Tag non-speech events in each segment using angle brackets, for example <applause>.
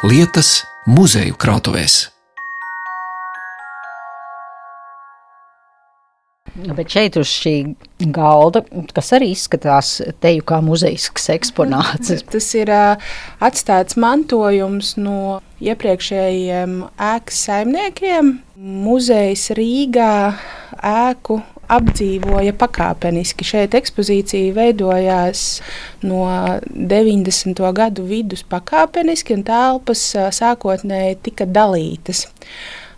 lietas muzeju krātuvēs. Bet šeit uz šī galda, kas arī izskatās teju kā muzejisks eksponāts. <laughs> Tas ir atstāts mantojums no iepriekšējiem ēkas saimniekiem. Muzejs Rīgā ēku apdzīvoja pakāpeniski. Šeit ekspozīcija veidojās no 90. gadu vidus pakāpeniski, un telpas sākotnēji tika dalītas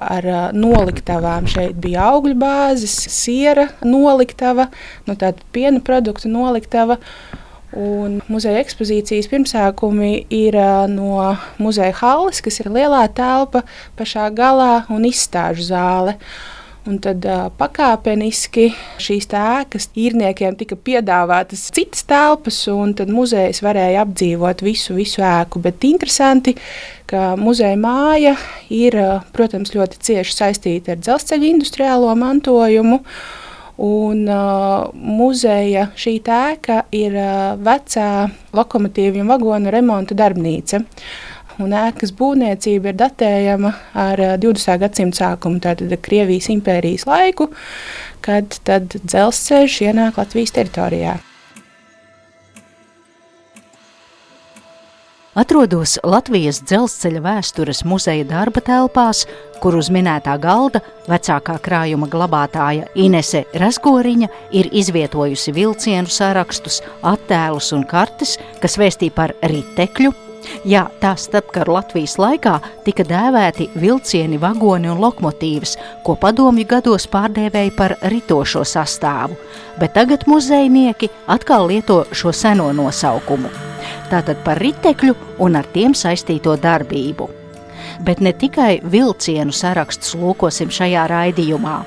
ar noliktavām. Šeit bija augļu bāzes, siera noliktava, no nu, piena produktu noliktava. Un muzeja ekspozīcijas pirmsākumi ir no muzeja halles, kas ir lielā telpa pašā galā un izstāžu zāle. Un tad uh, pakāpeniski šīs ēkas īrniekiem tika piedāvātas citas telpas, un tad muzejs varēja apdzīvot visu, visu ēku. Bet interesanti, ka muzeja māja ir, protams, ļoti cieši saistīta ar dzelzceļa industriālo mantojumu. Un uh, muzeja šī ēka ir uh, vecā lokomotīvu un vagonu remonta darbnīca. Uh, un ēkas būvniecība ir datējama ar 20. gadsimta sākumu, tātad Krievijas impērijas laiku, kad dzelzceļš ienāk Latvijas teritorijā. Atrodos Latvijas dzelzceļa vēstures muzeja darba telpās, kur uz minētā galda vecākā krājuma glabātāja Inese Rasgoriņa ir izvietojusi vilcienu sarakstus, attēlus un kartes, kas vēstī par ritekļu, Jā, tā starpkaru Latvijas laikā tika dēvēti vilcieni, vagoni un lokomotīvas, ko padomju gados pārdēvēja par ritošo sastāvu, bet tagad muzejnieki atkal lieto šo seno nosaukumu. Tātad par ritekļu un ar tiem saistīto darbību. Bet ne tikai vilcienu sarakstus lūkosim šajā raidījumā.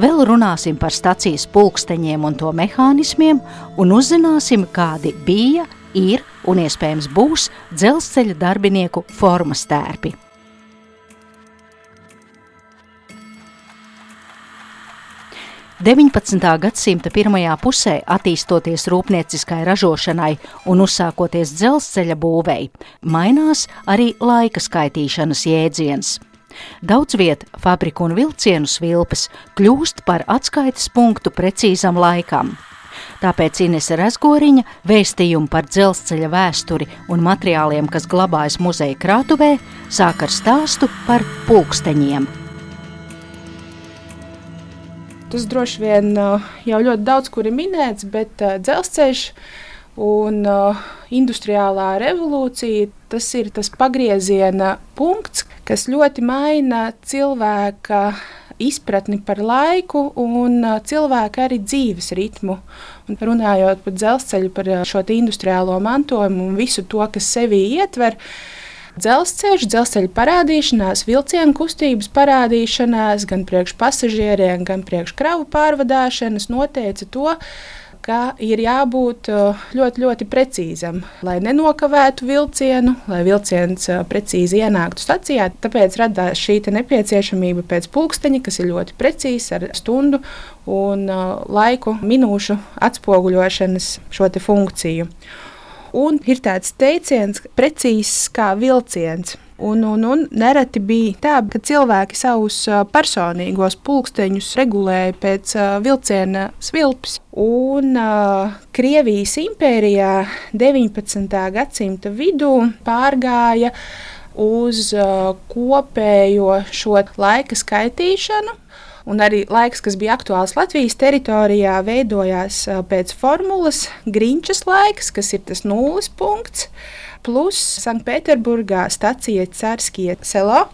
Vēl runāsim par stacijas pulksteņiem un to mehānismiem, un uzzināsim, kādi bija, ir un iespējams būs dzelzceļa darbinieku formas tērpi. Deviņpadsmitā gadsimta pirmajā pusē, attīstoties rūpnieciskai ražošanai un uzsākoties dzelzceļa būvei, mainās arī laika skaitīšanas jēdziens. Daudz vietā fabriku un vilcienu svilpes kļūst par atskaites punktu precīzam laikam. Tāpēc Inese Razgoriņa vēstījumu par dzelzceļa vēsturi un materiāliem, kas glabājas muzeja krātuvē, sāk ar stāstu par pulksteņiem. Tas droši vien uh, jau ļoti daudz kur ir minēts, bet uh, dzelzceļš un uh, industriālā revolūcija tas ir tas pagrieziena punkts, kas ļoti maina cilvēka izpratni par laiku un cilvēka arī dzīves ritmu. Un runājot par dzelzceļu, par šo industriālo mantojumu un visu to, kas sevī ietver. Dzelzceļš, dzelzceļa parādīšanās, vilcienu kustības parādīšanās, gan priekš pasažieriem, gan priekš kravu pārvadāšanas noteica to, ka ir jābūt uh, ļoti, ļoti precīzam, lai nenokavētu vilcienu, lai vilciens uh, precīzi ienāktu stacijā. Tāpēc radās šī nepieciešamība pēc pulksteņa, kas ir ļoti precīzs ar stundu un uh, laiku minūšu atspoguļošanas šo funkciju. Un ir tāds teiciens, precīzs kā vilciens. Un, un, un nereti bija tā, ka cilvēki savus personīgos pulksteņus regulēja pēc uh, vilciena svilpes. Un uh, Krievijas impērijā 19. gadsimta vidū pārgāja uz uh, kopējo šo laika skaitīšanu. Un arī laiks, kas bija aktuāls Latvijas teritorijā, veidojās pēc formulas Grīņķis laiks, kas ir tas nulles punkts plus Sanktpēterburgā stacija Cārskie selo.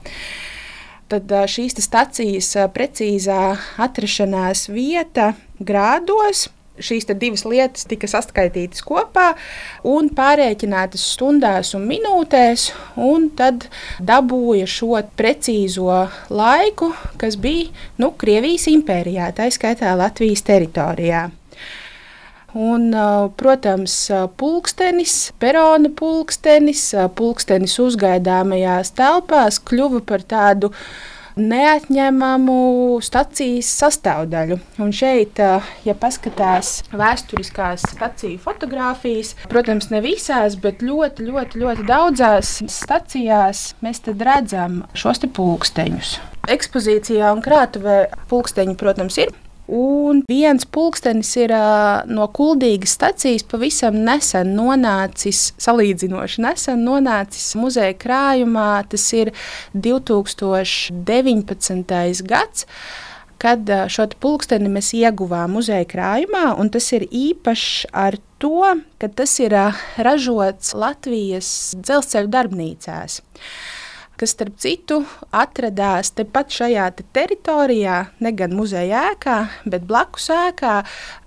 Tad šīs stacijas precīzā atrašanās vieta grādos šīs divas lietas tika saskaitītas kopā un pārreikinātas stundās un minūtēs, un tad dabūja šo precīzo laiku, kas bija nu, Krievijas impērijā, tā skaitā Latvijas teritorijā. Un, protams, pulkstenis, perona pulkstenis, pulkstenis uzgaidāmajās telpās kļuva par tādu neatņemamu stacijas sastāvdaļu. Un šeit, ja paskatās vēsturiskās staciju fotogrāfijas, protams, ne visās, bet ļoti, ļoti, ļoti daudzās stacijās mēs redzam šos pulksteņus. Ekspozīcijā un krātuvē pulksteņi, protams, ir. Un viens pulkstenis ir no Kuldīgas stācijas pavisam nesen nonācis, salīdzinoši nesen nonācis muzeja krājumā. Tas ir 2019. gads kad šo pulksteni mēs ieguvām muzeja krājumā. Tas ir īpašs ar to, ka tas ir ražots Latvijas dzelzceļa darbnīcās kas, starp citu, atradās tepat šajā te teritorijā, ne gan muzeja ēkā, bet blakus ēkā,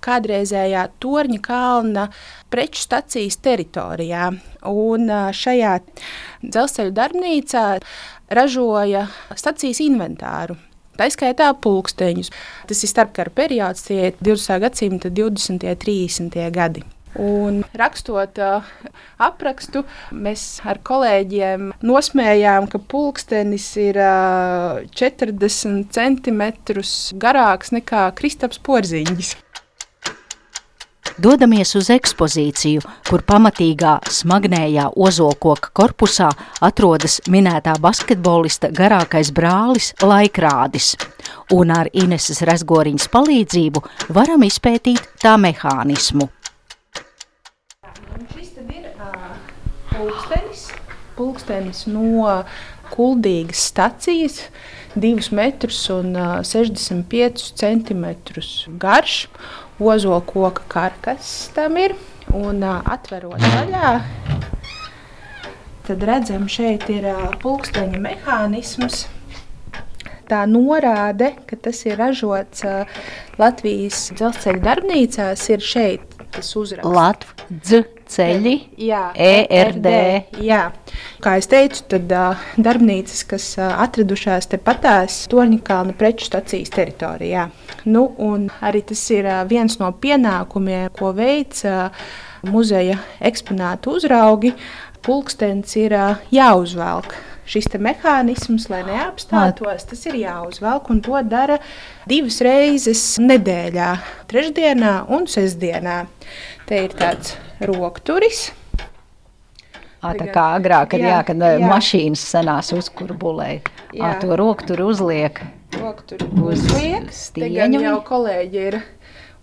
kādreizējā Torņa kalna preču stacijas teritorijā. Un šajā dzelzceļa darbnīcā ražoja stacijas inventāru. Tā izskaitā pulksteņus. Tas ir starpkara periods, tie ir 20. gadsimta 20. un 30. gadi. Un rakstot uh, aprakstu, mēs ar kolēģiem nosmējām, ka pulkstenis ir uh, 40 cm garāks nekā Kristaps porziņš. Dodamies uz ekspozīciju, kur pamatīgā smagnējā ozolkoka korpusā atrodas minētā basketbolista garākais brālis Laikrādis, un ar Ineses Resgoriņas palīdzību varam izpētīt tā mehānismu. Pulkstenis, pulkstenis no kuldīgas stacijas, 2 metrus un 65 centimetrus garš. Ozola koka karkas tam ir un atverot vaļā. Tad redzam, šeit ir pulksteņa mehānisms. Tā norāde, ka tas ir ražots Latvijas dzelzceļa darbnīcās, ir šeit. Tas uzraksts Latvijas ceļi, jā, ERD. Jā. Kā jau teicu, tad uh, darbnīcas, kas uh, atradušās tepatās Torņakalna preču stacijas teritorijā. Nu, arī tas ir uh, viens no pienākumiem, ko veic uh, muzeja eksponātu uzraugi. Pulkstenis ir uh, jāuzvelk šis mehānisms, lai neapstātos, tas ir jāuzvelk. Un to dara divas reizes nedēļā, trešdienā un sestdienā. Te ir tāds rokturis. À, tā kā agrāk, kad, jā, jā, kad jā. mašīnas senās uzkurbulēja, to rokturi uzliek. Rokturi uzliek. Stieņu. Jau kolēģi ir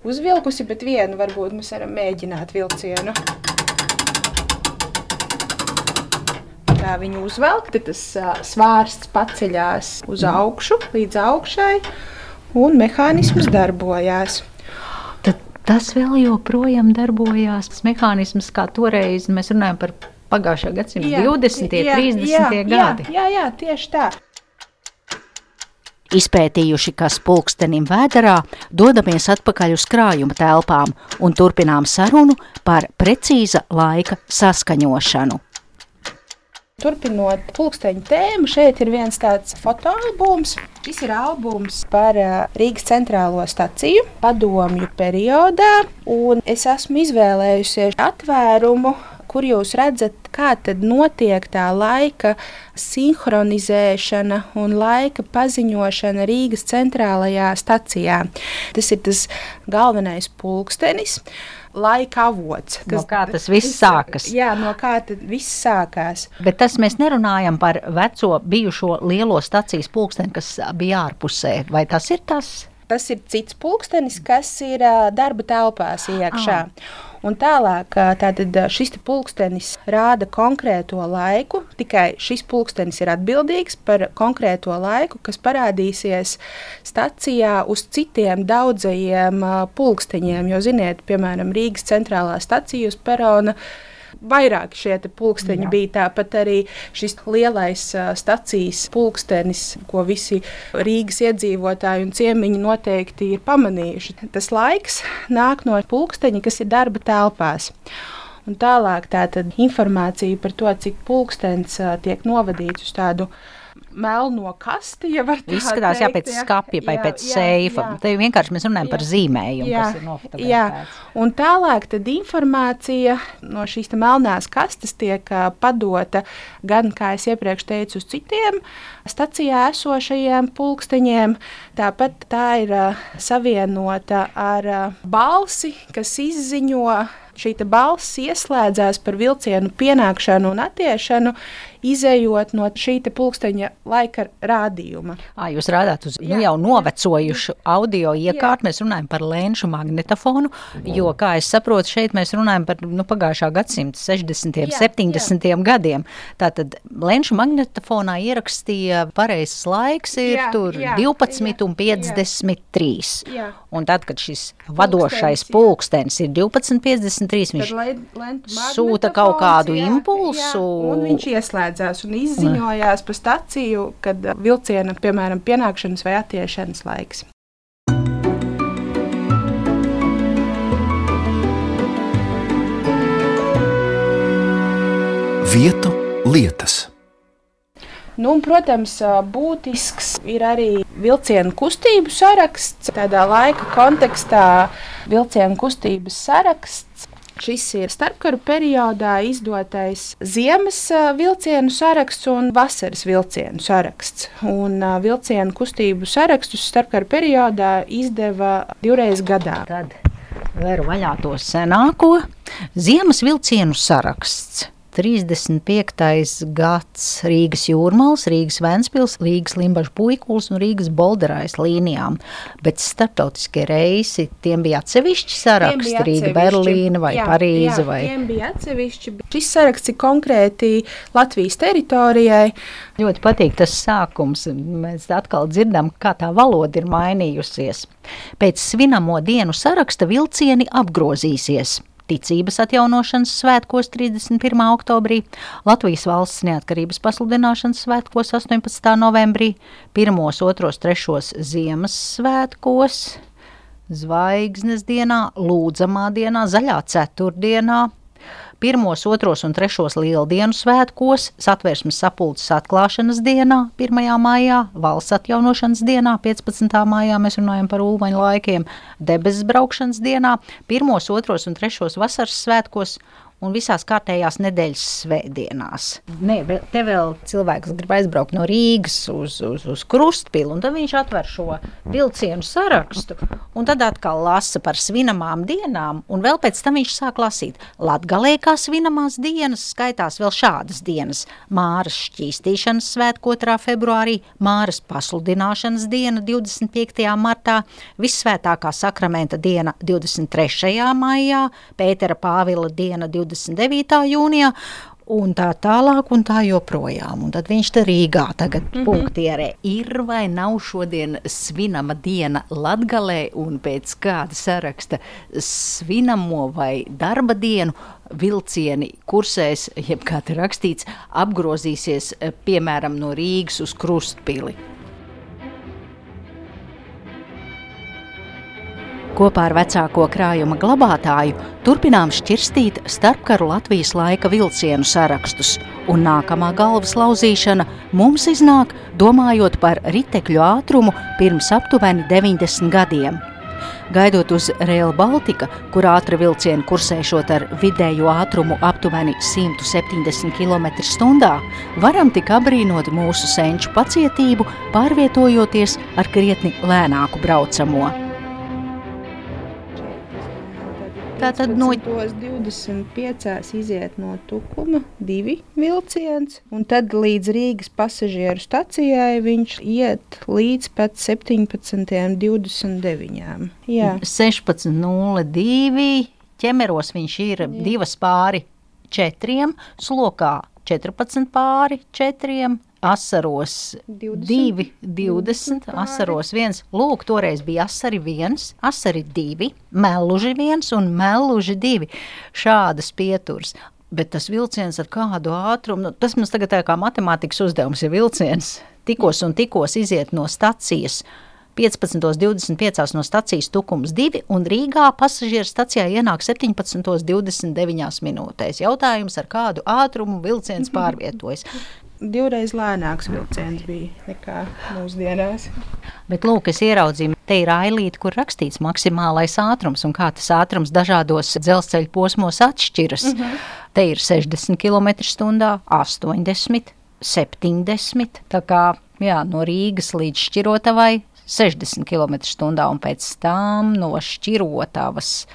uzvilkusi, bet vienu varbūt mēs varam mēģināt vilcienu. Tā viņu uzvelk, tad tas uh, svārsts paceļās uz augšu, līdz augšai, un mehānisms darbojās tas vēl joprojām darbojās. Tas mehānisms, kā toreiz mēs runājam par pagājušā gadsimta jā, 20. un 30. Jā, gadi. Jā, jā, tieši tā. Izpētījuši, kas pulkstenim vēderā, dodamies atpakaļ uz krājuma telpām un turpinām sarunu par precīza laika saskaņošanu. Turpinot pulksteņu tēmu, šeit ir viens tāds fotoalbums. Šis ir albums par Rīgas centrālo staciju padomju periodā, un es esmu izvēlējusies atvērumu, kur jūs redzat, kā tad notiek tā laika sinhronizēšana un laika paziņošana Rīgas centrālajā stacijā. Tas ir tas galvenais pulkstenis laika avots. Kas, no kā tas viss sākas? Jā, no kā tas viss sākās. Bet tas mēs nerunājam par veco bijušo lielo stacijas pulksteni, kas bija ārpusē. Vai tas ir tas? Tas ir cits pulkstenis, kas ir darba telpās iekšā. Ah. Un tālāk tātad šis pulkstenis rāda konkrēto laiku, tikai šis pulkstenis ir atbildīgs par konkrēto laiku, kas parādīsies stacijā uz citiem daudzajiem pulksteņiem. Jo, ziniet, piemēram, Rīgas centrālā stacija uz perona vairāk šie pulksteņi Jā. bija. Tāpat arī šis lielais stacijas pulkstenis, ko visi Rīgas iedzīvotāji un ciemiņi noteikti ir pamanījuši. Tas laiks nāk no pulksteņa, kas ir darba telpās. Un tālāk tā informācija par to, cik pulkstenis tiek novadīts uz tādu melno kasti, ja Izskatās, jā, pēc skapja vai pēc seifa. Te vienkārši mēs runājam Jā. par zīmējumu, Jā, kas ir Jā, nofotografēts. un tālāk tad informācija no šīs te melnās kastes tiek ā, padota gan, kā es iepriekš teicu, uz citiem stacijā esošajiem pulksteņiem. Tāpat tā ir ā, savienota ar ā, balsi, kas izziņo. Šī balss ieslēdzās par vilcienu pienākšanu un attiešanu, izējot no šī te pulksteņa laika rādījuma. Ā, jūs rādāt uz nu, Jā, jau jā, novecojušu audio iekārtu. Mēs runājam par lēnšu magnetofonu, jo, kā es saprotu, šeit mēs runājam par nu, pagājušā gadsimta 60. un Jā, 70. gadiem. Tātad lēnšu magnetofonā ierakstīja pareizs laiks ir Jā, tur jā, 12 jā, un 53. Jā. Un tad, kad šis vadošais jā. pulkstenis ir 12,53, viņš Tad len- lentu sūta kaut kādu jā, impulsu. Jā, un viņš ieslēdzās un izziņojās pa staciju, kad uh, vilciena, piemēram, pienākšanas vai attiešanas laiks. Vietu lietas. Nu, un, protams, ā, būtisks ir arī vilcienu kustību saraksts. Tādā laika kontekstā vilcienu kustības saraksts. Šis ir starpkara periodā izdotais ziemas vilcienu saraksts un vasaras vilcienu saraksts. Un vilcienu kustību sarakstus starpkara periodā izdeva divreiz gadā. Tad veru vaļā to senāko ziemas vilcienu saraksts. 35. gads Rīgas jūrmālas, Rīgas Vēnspils, Rīgas Limbaģa puikuls un Rīgas bolderais līnijām. Bet starptautiskie reisi, tiem bija atsevišķi bija Rīga. Berlīna vai Jā, Parīze jā, vai Tiem bija atsevišķi. Šis saraksts ir konkrēti Latvijas teritorijai. Ļoti patīk tas sākums. Mēs atkal dzirdam, kā tā valoda ir mainījusies. Pēc svinamo dienu saraksta vilcieni apgrozīsies. Ticības atjaunošanas svētkos 31. oktobrī, Latvijas valsts neatkarības pasludināšanas svētkos 18. novembrī, 1, 2, 3 Ziemassvētkos, Zvaigznes dienā, Lūdzamā dienā, Zaļā ceturtdienā, pirmos, otros un trešos lieldienu svētkos, satversmes sapulces atklāšanas dienā, 1. maijā, valsts atjaunošanas dienā, 15. maijā, mēs runājam par ulmaņu laikiem, debesis braukšanas dienā, pirmos, otros un trešos vasaras svētkos un visās kārtējās nedēļas svētdienās. Nē, te vēl cilvēks grib aizbraukt no Rīgas uz, uz, uz Krustpilu, un tad viņš atver šo vilcienu sarakstu, un tad atkal lasa par svinamām dienām, un vēl pēc tam viņš sāk lasīt. Latgalē kā svinamās dienas skaitās vēl šādas dienas. Māras šķīstīšanas svētku 2. februārī, Māras pasludināšanas diena 25. martā, Vissvētākā sakramenta diena 23. maijā, Pētera Pāvila diena 29. jūnijā, un tā tālāk, un tā joprojām. Un tad viņš te Rīgā tagad mm -hmm. punktierē. Ir vai nav šodien svinama diena Latgalē, un pēc kāda saraksta svinamo vai darba dienu vilcieni kursēs, jeb kā te rakstīts, apgrozīsies, eh, piemēram, no Rīgas uz Krustpili. Kopā ar vecāko krājuma glabātāju turpinām šķirstīt starpkaru Latvijas laika vilcienu sarakstus, un nākamā galvas lauzīšana mums iznāk domājot par ritekļu ātrumu pirms aptuveni 90 gadiem. Gaidot uz Rail Baltica, kur ātri vilcieni kursēšot ar vidējo ātrumu aptuveni 170 km/h, varam tik apbrīnot mūsu senču pacietību, pārvietojoties ar krietni lēnāku braucamo. Tātad no- 25. iziet no Tukuma divi vilciens, un tad līdz Rīgas pasažieru stacijai viņš iet līdz pat 17.29. Jā, 16.02. ķemeros viņš ir divas pāri četriem, slokā 14 pāri četriem. Asaros 2, 20, pāri. asaros 1. Lūk, toreiz bija asari 1, asari 2, meluži 1 un meluži 2. Šādas pieturas. Bet tas vilciens ar kādu ātrumu, nu, tas mums tagad tā kā matemātikas uzdevums, ja vilciens tikos un tikos iziet no stacijas 15.25 no stacijas Tukums 2 un Rīgā pasažieru stacijā ienāk 17.29 minūtēs. Jautājums, ar kādu ātrumu vilciens <laughs> pārvietojas. Divreiz lēnāks vilciens bija nekā mūsdienās. Bet, lūk, es ieraudzīju, te ir ailīte, kur rakstīts maksimālais ātrums un kā tas ātrums dažādos dzelzceļa posmos atšķiras. Mm -hmm. Te ir 60 km/h, 80, 70. Tā kā jā, no Rīgas līdz Šķirotavai 60 km/h un pēc tam no Šķirotavas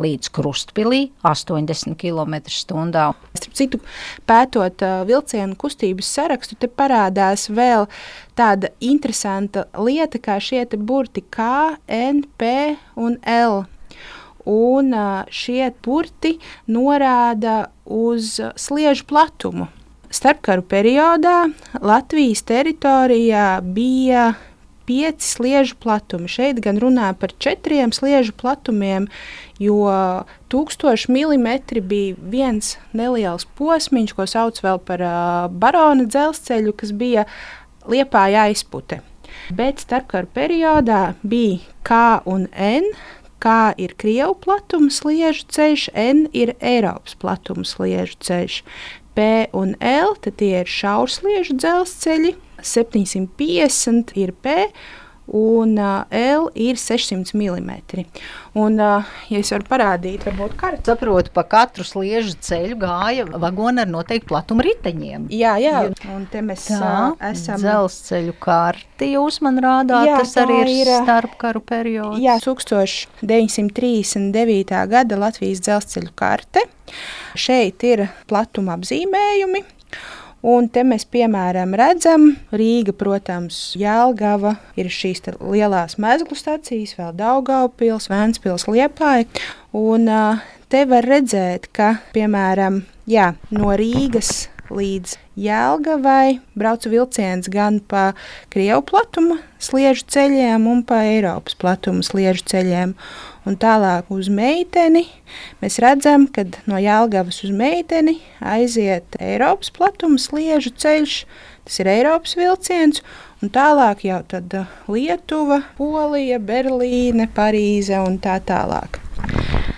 līdz Krustpilī 80 km/h. Starp citu, pētot uh, vilcienu kustības sarakstu, te parādās vēl tāda interesanta lieta, kā šie burti K, N, P un L. Un uh, šie burti norāda uz sliežu platumu. Starpkaru periodā Latvijas teritorijā bija pieci sliežu platumi. Šeit gan runā par četriem sliežu platumiem, jo 1000 mm bija viens neliels posmiņš, ko sauc par uh, barona dzelzceļu, kas bija liepāja aizpute. Bet starpkara periodā bija K un N. K ir Krievu platuma sliežu ceļš, N ir Eiropas platuma sliežu ceļš. P un L tie ir šaursliežu dzelzceļi, 750 ir P un uh, L ir 600 mm. Un, uh, ja es varu parādīt, varbūt kartu. Saprotu, pa katru sliežu ceļu gāja vagoni ar noteiktu platumu riteņiem. Jā, jā. un te mēs Tā, uh, esam. Dzelzceļu karti jūs man rādāt, Jā, tas arī ir, ir, starpkaru periods. Jā, 1939. gada Latvijas dzelzceļu karte. Šeit ir platuma apzīmējumi. Un te mēs, piemēram, redzam, Rīga, protams, Jēlgava, ir šīs lielās mezglu stacijas, vēl Daugaupils, Vēnspils, Liepāja. Un te var redzēt, ka, piemēram, jā, no Rīgas līdz Jēlgavai braucu vilciens gan pa Krievu platuma sliežu ceļiem un pa Eiropas platuma sliežu ceļiem. Un tālāk uz meiteni mēs redzam, ka no Jēlgavas uz meiteni aiziet Eiropas platuma sliežu ceļš. Tas ir Eiropas vilciens, un tālāk jau tad Lietuva, Polija, Berlīne, Parīze un tā tālāk.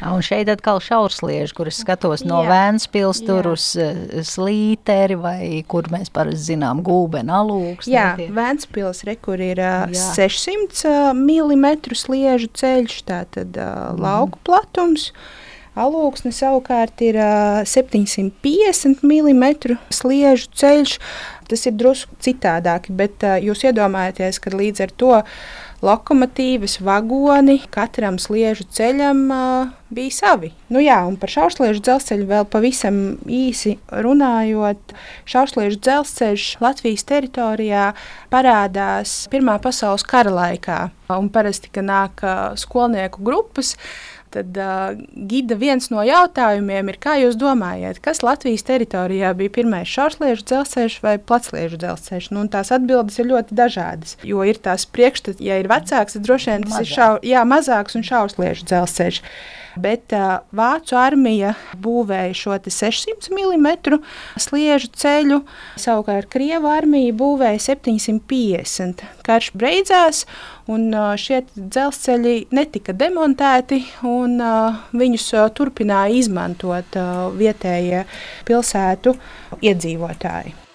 Un šeit atkal šaurslieži, kur es skatos no. Vēnspils tur uz eh, slīteri vai kur mēs parasti zinām gūbeni alūks. Jā, Vēnspils re, kur ir uh, Jā. 600 mm sliežu ceļš, tātad uh, lauku platums. Alūksne savukārt ir uh, 750 mm sliežu ceļš. Tas ir drusku citādāk, bet uh, jūs iedomājaties, ka līdz ar to lokomotīvas, vagoni katram sliežu ceļam uh, bija savi. Nu, jā, un par šausliežu dzelzceļu vēl pavisam īsi runājot. Šausliežu dzelzceļš Latvijas teritorijā parādās Pirmā pasaules kara laikā. Un parasti, kad nāk skolnieku grupas, Tad uh, gida viens no jautājumiem ir, kā jūs domājat, kas Latvijas teritorijā bija pirmais šaursliežu dzelzceļš vai platsliežu dzelzceļš? Nu, tās atbildes ir ļoti dažādas. Jo ir tās priekšstats, ja ir vecāks, tad droši vien tas Mazāk. ir šau, jā, mazāks un šaursliežu dzelzceļš. Bet uh, Vācu armija būvēja šo te 600 mm sliežu ceļu, savukārt Krievijas armija būvēja 750. Karš beidzās, un uh, šie dzelzceļi netika demontēti, un uh, viņus uh, turpināja izmantot uh, vietējie pilsētu iedzīvotāji.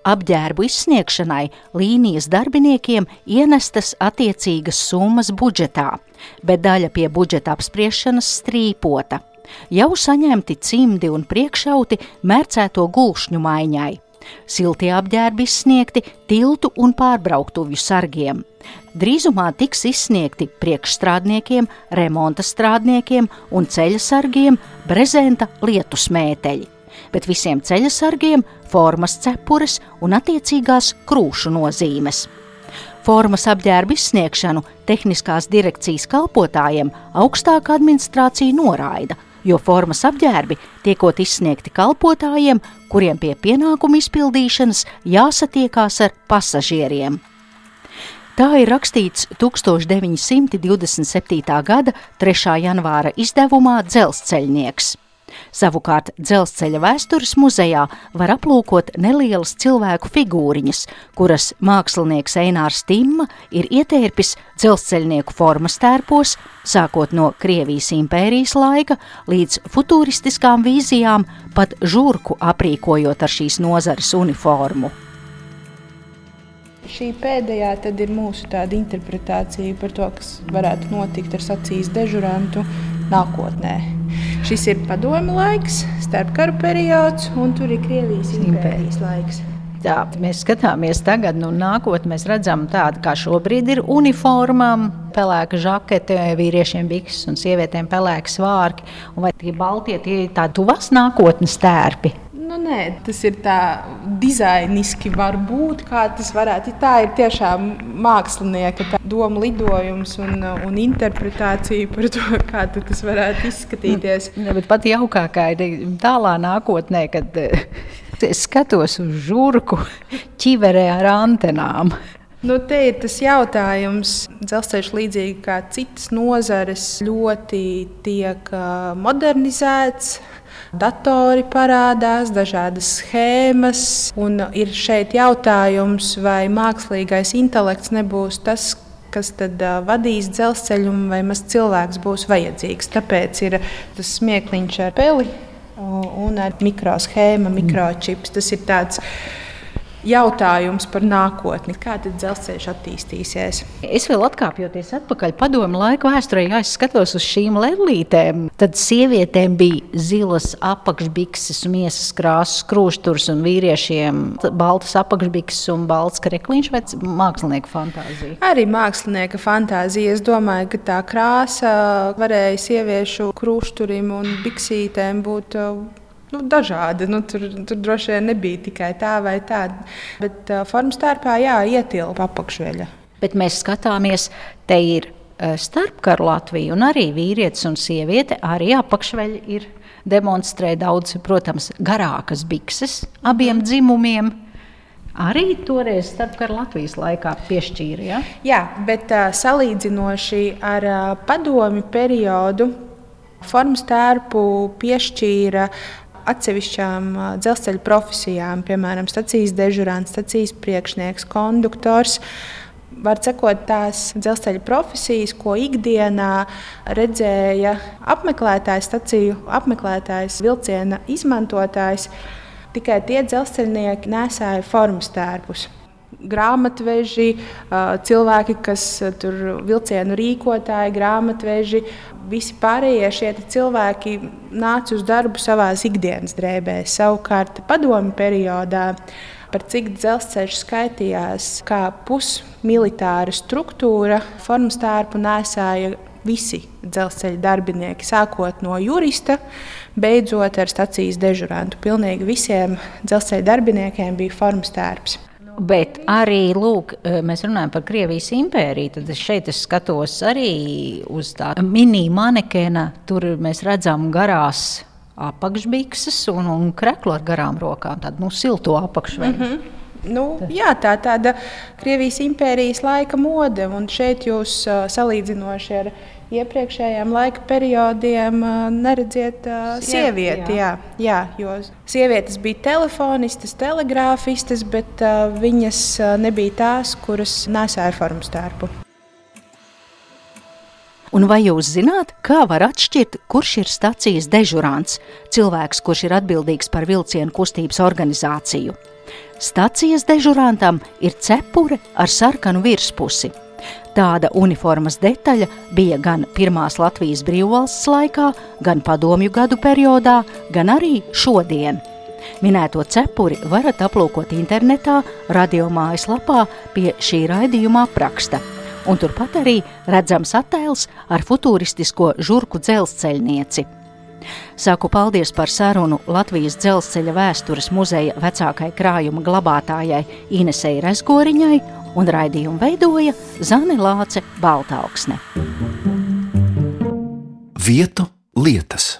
Apģērbu izsniegšanai līnijas darbiniekiem ienestas attiecīgas summas budžetā, bet daļa pie budžeta apspriešanas strīpota. Jau saņemti cimdi un priekšauti mērcēto gulšņu maiņai. Siltie apģērbi izsniegti tiltu un pārbrauktuvju sargiem. Drīzumā tiks izsniegti priekšstrādniekiem, remonta strādniekiem un ceļa sargiem brezenta lietu smēteļi, bet visiem ceļa sargiem formas cepures un attiecīgās krūšu nozīmes. Formas apģērbu izsniegšanu tehniskās direkcijas kalpotājiem augstākā administrācija noraida, jo formas apģērbi tiekot izsniegti kalpotājiem, kuriem pie pienākumu izpildīšanas jāsatiekās ar pasažieriem. Tā ir rakstīts 1927. gada 3. janvāra izdevumā Dzelzceļnieks. Savukārt dzelzceļa vēstures muzejā var aplūkot nelielas cilvēku figūriņas, kuras mākslinieks Einārs Timma ir ietērpis dzelzceļnieku formas tērpos, sākot no Krievijas impērijas laika līdz futūristiskām vīzijām, pat žurku aprīkojot ar šīs nozares uniformu. Šī pēdējā ir mūsu interpretācija par to, kas varētu notikt ar sacīs dežurantu nākotnē. Šis ir padomu laiks, starpkaru periods, un tur ir Krievijas impērijas laiks. Tā, mēs skatāmies tagad, nu, nākotnē mēs redzam tādu, kā šobrīd ir uniformām, pelēka žakete, vīriešiem bikses un sievietēm pelēka svārki. Vai tie baltie tie ir tādi tuvas nākotnes tērpi? Nu, nē, tas ir tā dizainiski, var būt kā tas varētu. Tā ir tiešām mākslinieka doma lidojums un, un interpretācija par to, <laughs> kā tas varētu izskatīties. Nu, bet pat jaukākā ir tālā nākotnē, kad eh, es skatos uz žurku ķiverē ar antenām. Nu, te ir tas jautājums, dzelzceļš līdzīgi kā citas nozares, ļoti tiek modernizēts datori parādās, dažādas schēmas. Ir šeit jautājums, vai mākslīgais intelekts nebūs tas, kas tad uh, vadīs dzelzceļu, vai maz cilvēks būs vajadzīgs. Tāpēc ir tas smiekliņš ar peli un ar mikroshēmu, mikročips. Tas ir tāds jautājums par nākotni. Kā tad dzelzceļš attīstīsies? Es vēl atkāpjoties atpakaļ padomu laiku vēsturē, ja es skatos uz šīm lēlītēm, tad sievietēm bija zilas apakšbikses, miesas krāsas, krūšturs un vīriešiem baltas apakšbikses un balts krekliņš vai mākslinieka fantāzija? Arī mākslinieka fantāzija. Es domāju, ka tā krāsa varēja sieviešu krūšturim un biksītēm būt nu, dažādi. Nu, tur, tur droši vien nebija tikai tā vai tā. Bet uh, formas starpā jā, ietilpa apakšveļa. Bet mēs skatāmies, te ir uh, starpkaru Latvija, un arī vīrietis un sieviete arī apakšveļa ir demonstrē daudz, protams, garākas bikses abiem dzimumiem. Arī toreiz starpkara Latvijas laikā piešķīra. Ja? Jā, bet uh, salīdzinoši ar uh, padomi periodu formas tērpu piešķīra atsevišķām dzelzceļa profesijām, piemēram, stācijas dežurants, stācijas priekšnieks, konduktors. Var sekot tās dzelzceļa profesijas, ko ikdienā redzēja apmeklētājs, staciju apmeklētājs, vilciena izmantotājs. Tikai tie dzelzceļnieki nesāja formas tērpus grāmatveži, cilvēki, kas tur vilcienu rīkotāji, grāmatveži, visi pārējie šie cilvēki nāca uz darbu savā ikdienas drēbēs. Savukārt padomu periodā par cik dzelzceļš skaitījās kā pusmilitāra struktūra, formas tārpu nesāja visi dzelzceļa darbinieki, sākot no jurista, beidzot ar stacijas dežurantu. Pilnīgi visiem dzelzceļa darbiniekiem bija formas tērps. Bet arī lūk, eh, mēs runājam par Krievijas impēriju. Tad šeit es skatos arī uz tādu mini-manekēnu. Tur mēs redzam garās apakšbikses un, un kreklu ar garām rokām, tādu nu, silto apakšveļu. Mm -hmm. Nu, jā, tā ir tāda Krievijas impērijas laika mode, un šeit jūs uh, salīdzinoši ar iepriekšējiem laika periodiem neredziet sievieti. Jā. Jā, jo sievietes bija telefonistas, telegrāfistas, bet viņas nebija tās, kuras nesāja formu stērpu. Un vai jūs zināt, kā var atšķirt, kurš ir stācijas dežurants, cilvēks, kurš ir atbildīgs par vilcienu kustības organizāciju? Stācijas dežurantam ir cepure ar sarkanu virspusi. Tāda uniformas detaļa bija gan Pirmās Latvijas brīvvalsts laikā, gan padomju gadu periodā, gan arī šodien. Minēto cepuri varat aplūkot internetā, radio mājaslapā pie šī raidījuma apraksta. Un turpat arī redzams attēls ar futūristisko žurku dzelzceļnieci. Saku paldies par sarunu Latvijas dzelzceļa vēstures muzeja vecākai krājuma glabātājai Inesei Rezgoriņai un raidījumu veidoja Zane Lāce Baltāksne. Vietu lietas.